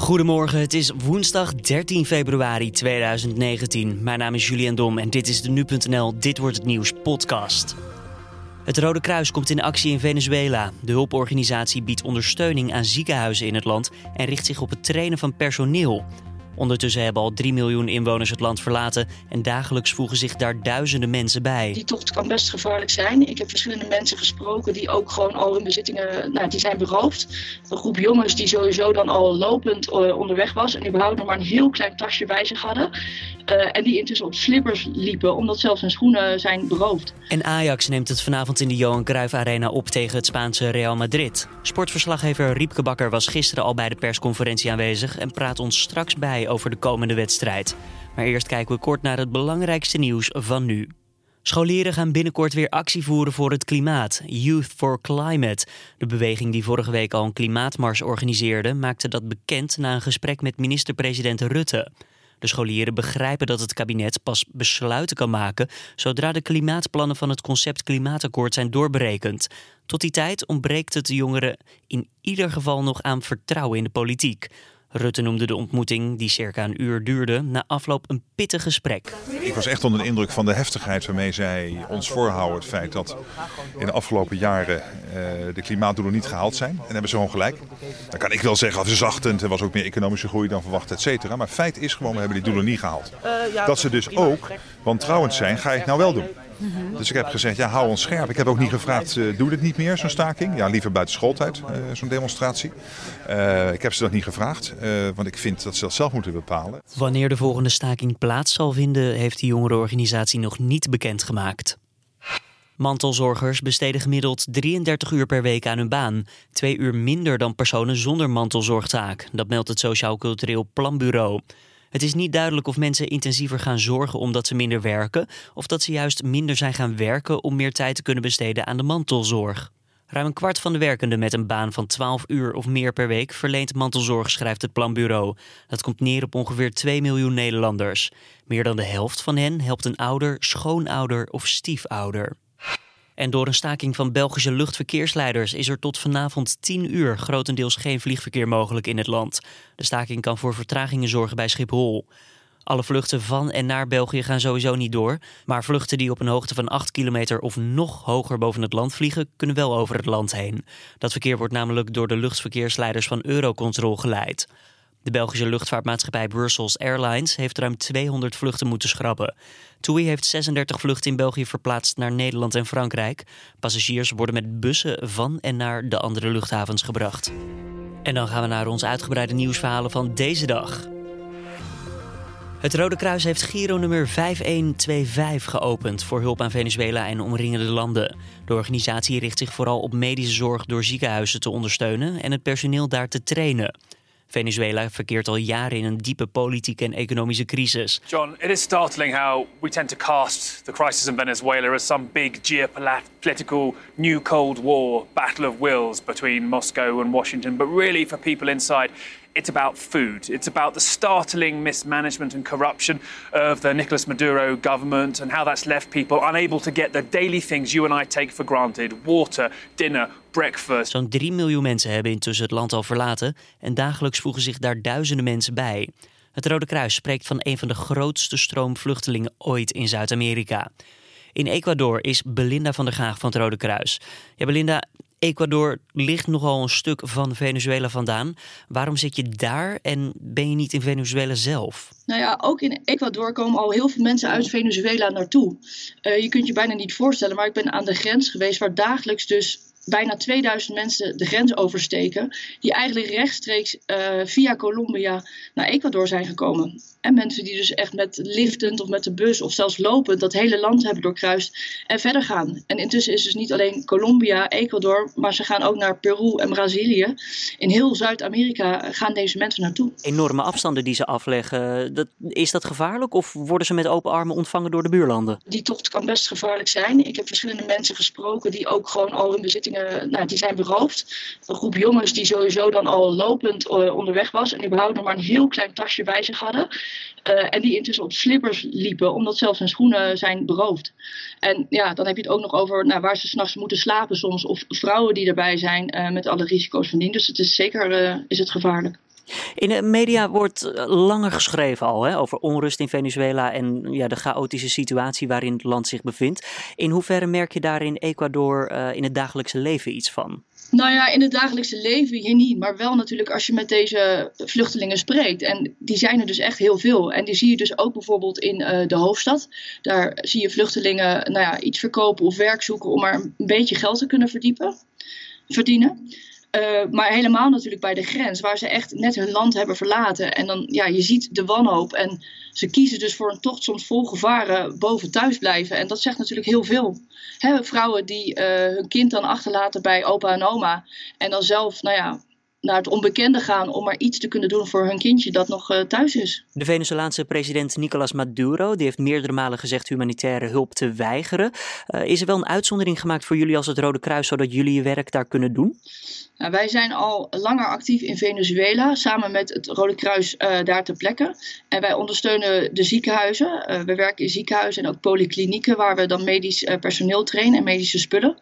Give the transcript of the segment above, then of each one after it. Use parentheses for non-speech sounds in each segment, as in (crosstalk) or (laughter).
Goedemorgen, het is woensdag 13 februari 2019. Mijn naam is Julian Dom en dit is de Nu.nl Dit Wordt Het Nieuws podcast. Het Rode Kruis komt in actie in Venezuela. De hulporganisatie biedt ondersteuning aan ziekenhuizen in het land en richt zich op het trainen van personeel. Ondertussen hebben al 3 miljoen inwoners het land verlaten en dagelijks voegen zich daar duizenden mensen bij. Die tocht kan best gevaarlijk zijn. Ik heb verschillende mensen gesproken die ook gewoon al hun bezittingen nou, die zijn beroofd. Een groep jongens die sowieso dan al lopend uh, onderweg was en überhaupt nog maar een heel klein tasje bij zich hadden. Uh, en die intussen op slippers liepen omdat zelfs hun schoenen zijn beroofd. En Ajax neemt het vanavond in de Johan Cruijff Arena op tegen het Spaanse Real Madrid. Sportverslaggever Riepke Bakker was gisteren al bij de persconferentie aanwezig en praat ons straks bij over de komende wedstrijd. Maar eerst kijken we kort naar het belangrijkste nieuws van nu. Scholieren gaan binnenkort weer actie voeren voor het klimaat. Youth for Climate. De beweging die vorige week al een klimaatmars organiseerde, maakte dat bekend na een gesprek met minister-president Rutte. De scholieren begrijpen dat het kabinet pas besluiten kan maken zodra de klimaatplannen van het concept Klimaatakkoord zijn doorberekend. Tot die tijd ontbreekt het de jongeren in ieder geval nog aan vertrouwen in de politiek. Rutte noemde de ontmoeting, die circa een uur duurde, na afloop een pittig gesprek. Ik was echt onder de indruk van de heftigheid waarmee zij ons voorhouden. Het feit dat in de afgelopen jaren uh, de klimaatdoelen niet gehaald zijn. En hebben ze gewoon gelijk. Dan kan ik wel zeggen, verzachtend, er was ook meer economische groei dan verwacht, et cetera. Maar feit is gewoon, we hebben die doelen niet gehaald. Dat ze dus ook wantrouwend zijn, ga je het nou wel doen. Dus ik heb gezegd, ja, hou ons scherp. Ik heb ook niet gevraagd, uh, doe dit niet meer, zo'n staking? Ja, liever buiten schooltijd, uh, zo'n demonstratie. Uh, ik heb ze dat niet gevraagd, want ik vind dat ze dat zelf moeten bepalen. Wanneer de volgende staking plaats zal vinden, heeft de jongerenorganisatie nog niet bekendgemaakt. Mantelzorgers besteden gemiddeld 33 uur per week aan hun baan. Twee uur minder dan personen zonder mantelzorgtaak. Dat meldt het Sociaal Cultureel Planbureau. Het is niet duidelijk of mensen intensiever gaan zorgen omdat ze minder werken, of dat ze juist minder zijn gaan werken om meer tijd te kunnen besteden aan de mantelzorg. Ruim een kwart van de werkenden met een baan van 12 uur of meer per week verleent mantelzorg, schrijft het planbureau. Dat komt neer op ongeveer 2 miljoen Nederlanders. Meer dan de helft van hen helpt een ouder, schoonouder of stiefouder. En door een staking van Belgische luchtverkeersleiders is er tot vanavond 10 uur grotendeels geen vliegverkeer mogelijk in het land. De staking kan voor vertragingen zorgen bij Schiphol. Alle vluchten van en naar België gaan sowieso niet door. Maar vluchten die op een hoogte van 8 kilometer of nog hoger boven het land vliegen, kunnen wel over het land heen. Dat verkeer wordt namelijk door de luchtverkeersleiders van Eurocontrol geleid. De Belgische luchtvaartmaatschappij Brussels Airlines heeft ruim 200 vluchten moeten schrappen. TUI heeft 36 vluchten in België verplaatst naar Nederland en Frankrijk. Passagiers worden met bussen van en naar de andere luchthavens gebracht. En dan gaan we naar ons uitgebreide nieuwsverhalen van deze dag. Het Rode Kruis heeft Giro nummer 5125 geopend voor hulp aan Venezuela en omringende landen. De organisatie richt zich vooral op medische zorg door ziekenhuizen te ondersteunen en het personeel daar te trainen. Venezuela verkeert al jaren in een diepe politieke en economische crisis. John, it is startling how we tend to cast the crisis in Venezuela as some big geopolitical new Cold War battle of wills between Moscow and Washington, but really for people inside it's about food. It's about the startling mismanagement and corruption of the Nicolas Maduro government and how that's left people unable to get the daily things you and I take for granted water, dinner, breakfast. Zo'n 3 miljoen mensen hebben intussen het land al verlaten en dagelijks voegen zich daar duizenden mensen bij. Het Rode Kruis spreekt van een van de grootste stroom vluchtelingen ooit in Zuid-Amerika. In Ecuador is Belinda van der Gaag van het Rode Kruis. Ja, Belinda, Ecuador ligt nogal een stuk van Venezuela vandaan. Waarom zit je daar en ben je niet in Venezuela zelf? Nou ja, ook in Ecuador komen al heel veel mensen uit Venezuela naartoe. Uh, je kunt je bijna niet voorstellen, maar ik ben aan de grens geweest waar dagelijks dus bijna 2000 mensen de grens oversteken, die eigenlijk rechtstreeks uh, via Colombia naar Ecuador zijn gekomen. En mensen die dus echt met liftend of met de bus of zelfs lopend dat hele land hebben doorkruist en verder gaan. En intussen is dus niet alleen Colombia, Ecuador, maar ze gaan ook naar Peru en Brazilië. In heel Zuid-Amerika gaan deze mensen naartoe. Enorme afstanden die ze afleggen, dat, is dat gevaarlijk of worden ze met open armen ontvangen door de buurlanden? Die tocht kan best gevaarlijk zijn. Ik heb verschillende mensen gesproken die ook gewoon al hun bezittingen, nou, die zijn beroofd. Een groep jongens die sowieso dan al lopend uh, onderweg was en überhaupt nog maar een heel klein tasje bij zich hadden. Uh, en die intussen op slippers liepen, omdat zelfs hun schoenen zijn beroofd. En ja, dan heb je het ook nog over nou, waar ze s'nachts moeten slapen soms. Of vrouwen die erbij zijn uh, met alle risico's van dien. Dus het is zeker uh, is het gevaarlijk. In de media wordt eh, langer geschreven al hè, over onrust in Venezuela en ja, de chaotische situatie waarin het land zich bevindt. In hoeverre merk je daar in Ecuador in het dagelijkse leven iets van? Nou ja, in het dagelijkse leven hier niet. Maar wel natuurlijk als je met deze vluchtelingen spreekt. En die zijn er dus echt heel veel. En die zie je dus ook bijvoorbeeld in uh, de hoofdstad. Daar zie je vluchtelingen nou ja, iets verkopen of werk zoeken om maar een beetje geld te kunnen verdiepen, verdienen. Uh, maar helemaal natuurlijk bij de grens, waar ze echt net hun land hebben verlaten. En dan, ja, je ziet de wanhoop. En ze kiezen dus voor een tocht soms vol gevaren boven thuis blijven. En dat zegt natuurlijk heel veel. Vrouwen die uh, hun kind dan achterlaten bij opa en oma. En dan zelf, nou ja, naar het onbekende gaan om maar iets te kunnen doen voor hun kindje dat nog uh, thuis is. De Venezolaanse president Nicolas Maduro die heeft meerdere malen gezegd humanitaire hulp te weigeren. Uh, is er wel een uitzondering gemaakt voor jullie als het Rode Kruis, zodat jullie je werk daar kunnen doen? Nou, wij zijn al langer actief in Venezuela, samen met het Rode Kruis uh, daar ter plekke. En wij ondersteunen de ziekenhuizen. We werken in ziekenhuizen en ook polyklinieken, waar we dan medisch personeel trainen en medische spullen.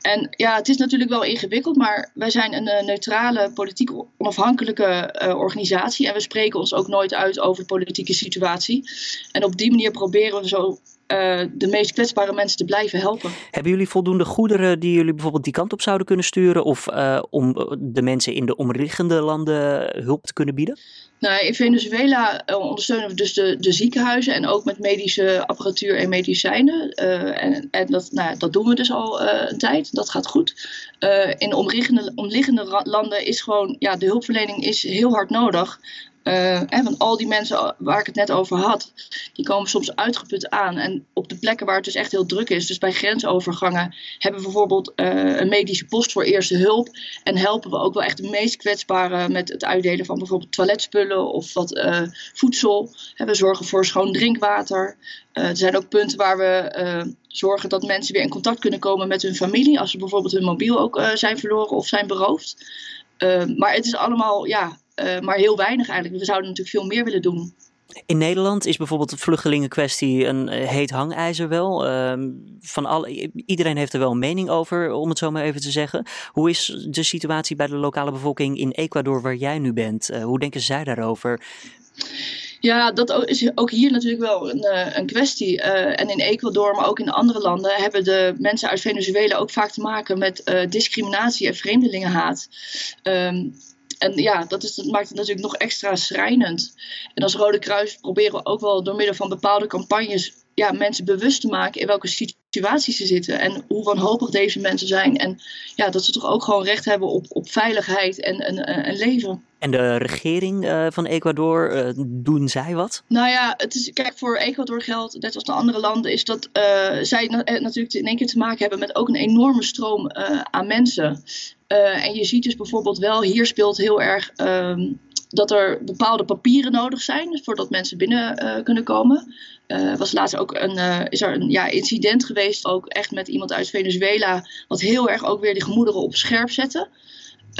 En ja, het is natuurlijk wel ingewikkeld, maar wij zijn een neutrale, politiek onafhankelijke organisatie. En we spreken ons ook nooit uit over de politieke situatie. En op die manier proberen we zo de meest kwetsbare mensen te blijven helpen. Hebben jullie voldoende goederen die jullie bijvoorbeeld die kant op zouden kunnen sturen? Of uh, om de mensen in de omliggende landen hulp te kunnen bieden? Nou, in Venezuela ondersteunen we dus de, de, ziekenhuizen en ook met medische apparatuur en medicijnen. en, en dat, nou, dat doen we dus al een tijd. Dat gaat goed. in de omliggende, omliggende landen is gewoon, ja, de hulpverlening is heel hard nodig. Uh, al die mensen waar ik het net over had, die komen soms uitgeput aan. En op de plekken waar het dus echt heel druk is, dus bij grensovergangen, hebben we bijvoorbeeld uh, een medische post voor eerste hulp. En helpen we ook wel echt de meest kwetsbaren met het uitdelen van bijvoorbeeld toiletspullen of wat uh, voedsel. we zorgen voor schoon drinkwater. er zijn ook punten waar we zorgen dat mensen weer in contact kunnen komen met hun familie. Als ze bijvoorbeeld hun mobiel ook zijn verloren of zijn beroofd. maar het is allemaal ja, uh, maar heel weinig eigenlijk. We zouden natuurlijk veel meer willen doen. In Nederland is bijvoorbeeld de vluchtelingenkwestie een eh, heet hangijzer wel. Uh, van alle, iedereen heeft er wel een mening over, om het zo maar even te zeggen. Hoe is de situatie bij de lokale bevolking in Ecuador, waar jij nu bent? Uh, hoe denken zij daarover? Ja, dat is ook hier natuurlijk wel een, een kwestie. Uh, en in Ecuador, maar ook in andere landen, hebben de mensen uit Venezuela ook vaak te maken met discriminatie en vreemdelingenhaat. Um, en ja, dat, is, maakt het natuurlijk nog extra schrijnend. En als Rode Kruis proberen we ook wel door middel van bepaalde campagnes ja, mensen bewust te maken in welke situaties ze zitten. En hoe wanhopig deze mensen zijn. En ja, dat ze toch ook gewoon recht hebben op, op veiligheid en een leven. En de regering uh, van Ecuador, uh, doen zij wat? Nou ja, het is, kijk, voor Ecuador geldt, net als de andere landen, is dat uh, zij na natuurlijk in één keer te maken hebben met ook een enorme stroom aan mensen. en je ziet dus bijvoorbeeld wel, hier speelt heel erg um, dat er bepaalde papieren nodig zijn voordat mensen binnen kunnen komen. Uh, was laatst ook een, uh, is er een ja, incident geweest, ook echt met iemand uit Venezuela, wat heel erg ook weer de gemoederen op scherp zette.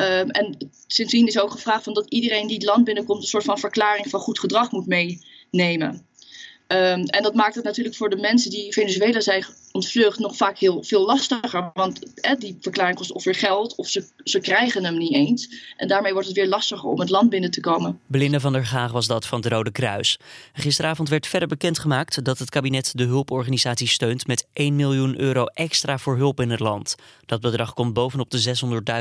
Um, en sindsdien is ook gevraagd van dat iedereen die het land binnenkomt een soort van verklaring van goed gedrag moet meenemen. Um, en dat maakt het natuurlijk voor de mensen die Venezuela zijn ontvlucht nog vaak heel veel lastiger. Want die verklaring kost of weer geld of ze, ze krijgen hem niet eens. En daarmee wordt het weer lastiger om het land binnen te komen. Belinda van der Gaag was dat van het Rode Kruis. Gisteravond werd verder bekendgemaakt dat het kabinet de hulporganisatie steunt met 1 miljoen euro extra voor hulp in het land. Dat bedrag komt bovenop de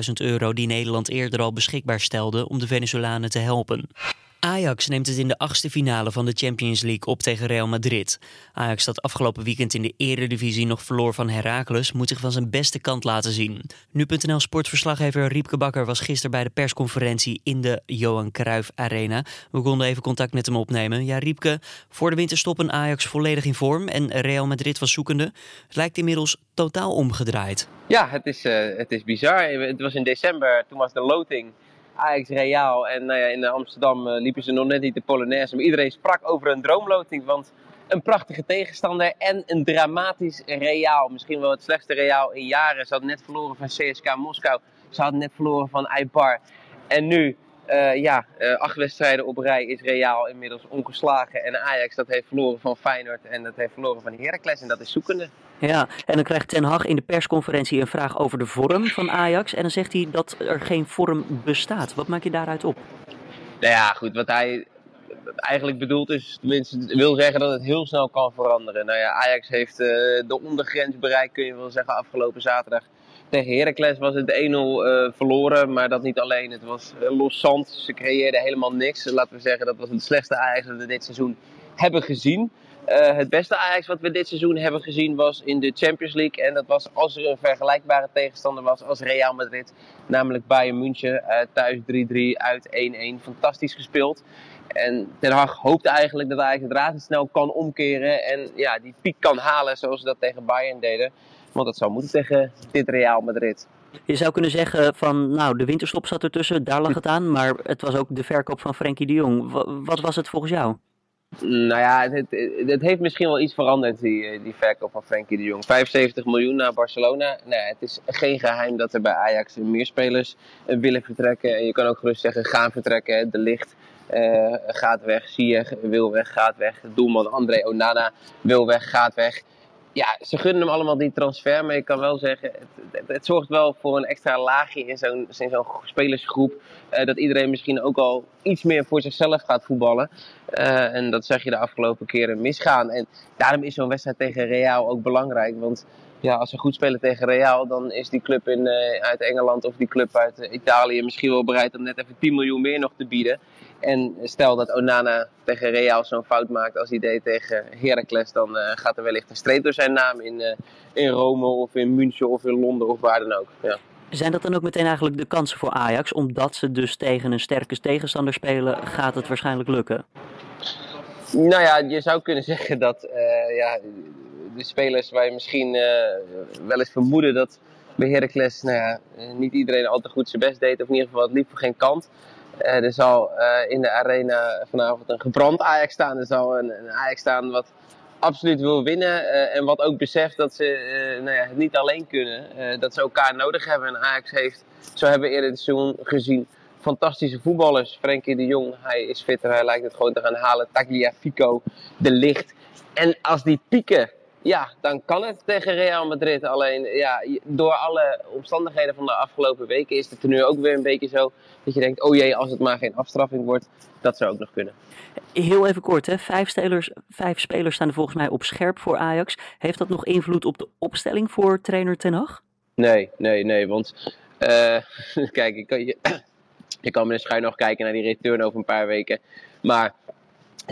600.000 euro die Nederland eerder al beschikbaar stelde om de Venezolanen te helpen. Ajax neemt het in de achtste finale van de Champions League op tegen Real Madrid. Ajax dat afgelopen weekend in de eredivisie nog verloor van Heracles... moet zich van zijn beste kant laten zien. Nu.nl sportverslaggever Riepke Bakker was gisteren bij de persconferentie... in de Johan Cruijff Arena. We konden even contact met hem opnemen. Ja, Riepke, voor de winter stoppen Ajax volledig in vorm... en Real Madrid was zoekende. Het lijkt inmiddels totaal omgedraaid. Ja, het is, uh, het is bizar. Het was in december, toen was de loting... Ajax Real. En nou ja, in Amsterdam uh, liepen ze nog net niet de Polonaise. Maar iedereen sprak over een droomloting. Want een prachtige tegenstander en een dramatisch Real. Misschien wel het slechtste Real in jaren. Ze hadden net verloren van CSK Moskou. Ze hadden net verloren van Eibar. En nu uh, ja, uh, acht wedstrijden op rij is Real inmiddels ongeslagen. En Ajax dat heeft verloren van Feyenoord en dat heeft verloren van Heracles. En dat is zoekende. Ja, en dan krijgt Ten Hag in de persconferentie een vraag over de vorm van Ajax. En dan zegt hij dat er geen vorm bestaat. Wat maak je daaruit op? Nou ja, goed, wat hij eigenlijk bedoelt is, tenminste wil zeggen dat het heel snel kan veranderen. Nou ja, Ajax heeft uh, de ondergrens bereikt, kun je wel zeggen, afgelopen zaterdag. Tegen Heracles was het 1-0 uh, verloren, maar dat niet alleen. Het was uh, los zand, ze creëerden helemaal niks. Laten we zeggen, dat was het slechtste Ajax dat we dit seizoen hebben gezien. Uh, het beste Ajax wat we dit seizoen hebben gezien was in de Champions League. En dat was als er een vergelijkbare tegenstander was als Real Madrid. Namelijk Bayern München. Thuis 3-3, uit 1-1. Fantastisch gespeeld. En Ten Hag hoopt eigenlijk dat Ajax het razendsnel kan omkeren. En ja, die piek kan halen zoals ze dat tegen Bayern deden. Want dat zou moeten tegen dit Real Madrid. Je zou kunnen zeggen van, nou, de winterstop zat ertussen, daar lag het aan. Maar het was ook de verkoop van Frenkie de Jong. Wat was het volgens jou? Nou ja, het, het, heeft misschien wel iets veranderd, die, die verkoop van Frenkie de Jong. 75 miljoen naar Barcelona. Nou, het is geen geheim dat er bij Ajax meer spelers willen vertrekken. En je kan ook gerust zeggen, gaan vertrekken. De licht uh, gaat weg. Ziyech wil weg, gaat weg. Doelman André Onana wil weg, gaat weg. Ja, ze gunnen hem allemaal die transfer, maar ik kan wel zeggen, het, het, zorgt wel voor een extra laagje in zo'n zo'n spelersgroep. Uh, dat iedereen misschien ook al iets meer voor zichzelf gaat voetballen. Uh, en dat zag je de afgelopen keren misgaan. En daarom is zo'n wedstrijd tegen Real ook belangrijk. Want ja, als ze goed spelen tegen Real, dan is die club in, uh, uit Engeland of die club uit Italië misschien wel bereid om net even 10 miljoen meer nog te bieden. En stel dat Onana tegen Real zo'n fout maakt als hij deed tegen Heracles, dan uh, gaat er wellicht een streep door zijn naam in, in Rome of in München of in Londen of waar dan ook. Ja. Zijn dat dan ook meteen eigenlijk de kansen voor Ajax? Omdat ze dus tegen een sterke tegenstander spelen, gaat het waarschijnlijk lukken? Nou ja, je zou kunnen zeggen dat uh, ja, de spelers waar je misschien wel eens vermoeden dat bij Heracles nou ja, niet iedereen al te goed zijn best deed. Of in ieder geval het liep voor geen kant. Uh, er zal in de arena vanavond een gebrand Ajax staan. Er zal een, een Ajax staan wat absoluut wil winnen. en wat ook beseft dat ze nou ja, het niet alleen kunnen. dat ze elkaar nodig hebben. En Ajax heeft, zo hebben we eerder het seizoen gezien fantastische voetballers. Frenkie de Jong, hij is fitter, hij lijkt het gewoon te gaan halen. Tagliafico, De Licht. En als die pieken, ja, dan kan het tegen Real Madrid. Alleen, ja, door alle omstandigheden van de afgelopen weken is het er nu ook weer een beetje zo dat je denkt, oh jee, als het maar geen afstraffing wordt, dat zou ook nog kunnen. Heel even kort, hè? Vijf, spelers, vijf spelers staan er volgens mij op scherp voor Ajax. Heeft dat nog invloed op de opstelling voor trainer Ten Hag? Nee, nee, nee, want uh, (laughs) kijk, ik kan je (coughs) je kan schuin nog kijken naar die return over een paar weken. Maar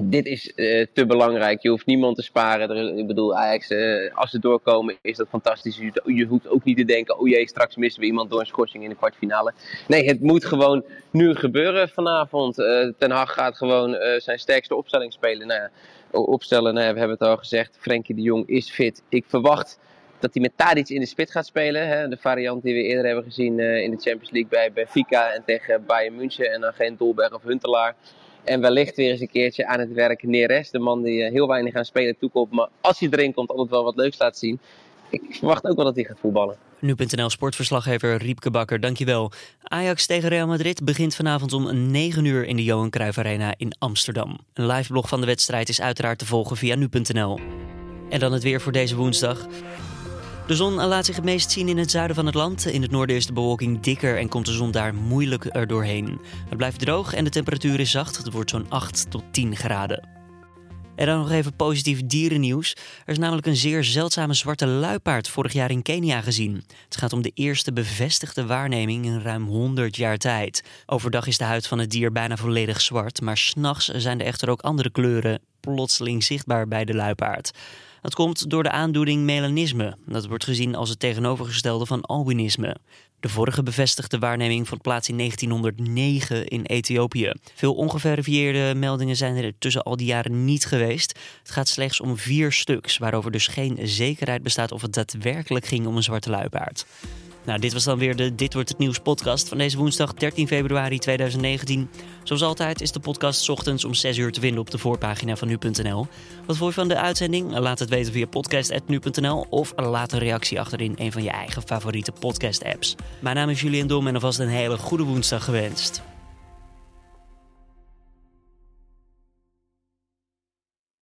dit is uh, te belangrijk. Je hoeft niemand te sparen. Ik bedoel, Ajax, uh, als ze doorkomen, is dat fantastisch. Je, hoeft ook niet te denken: oh jee, straks missen we iemand door een schorsing in de kwartfinale. Nee, het moet gewoon nu gebeuren vanavond. Uh, Ten Hag gaat gewoon zijn sterkste opstelling spelen. Nou opstellen, nou we hebben het al gezegd. Frenkie de Jong is fit. Ik verwacht dat hij met Tadic in de spit gaat spelen. Hè? De variant die we eerder hebben gezien in de Champions League bij Benfica en tegen Bayern München. En dan geen Dolberg of Huntelaar. En wellicht weer eens een keertje aan het werk Neres. De man die uh, heel weinig aan spelen toekomt. Maar als hij erin komt, altijd wel wat leuks laat zien. Ik verwacht ook wel dat hij gaat voetballen. Nu.nl sportverslaggever Riepke Bakker, dankjewel. Ajax tegen Real Madrid begint vanavond om 9 uur in de Johan Cruijff Arena in Amsterdam. Een live blog van de wedstrijd is uiteraard te volgen via Nu.nl. En dan het weer voor deze woensdag. De zon laat zich het meest zien in het zuiden van het land. In het noorden is de bewolking dikker en komt de zon daar moeilijk er doorheen. Het blijft droog en de temperatuur is zacht. Het wordt zo'n 8 tot 10 graden. En dan nog even positief dierennieuws. Er is namelijk een zeer zeldzame zwarte luipaard vorig jaar in Kenia gezien. Het gaat om de eerste bevestigde waarneming in ruim 100 jaar tijd. Overdag is de huid van het dier bijna volledig zwart, maar s'nachts zijn er echter ook andere kleuren plotseling zichtbaar bij de luipaard. Dat komt door de aandoening melanisme. Dat wordt gezien als het tegenovergestelde van albinisme. De vorige bevestigde waarneming vond plaats in 1909 in Ethiopië. Veel ongeverifieerde meldingen zijn er tussen al die jaren niet geweest. Het gaat slechts om vier stuks, waarover dus geen zekerheid bestaat of het daadwerkelijk ging om een zwarte luipaard. Nou, dit was dan weer de Dit Wordt Het Nieuws podcast van deze woensdag 13 februari 2019. Zoals altijd is de podcast ochtends om 6 uur te vinden op de voorpagina van nu.nl. Wat vond je van de uitzending? Laat het weten via podcast.nu.nl of laat een reactie achter in een van je eigen favoriete podcast apps. Mijn naam is Julian Dom en alvast een hele goede woensdag gewenst.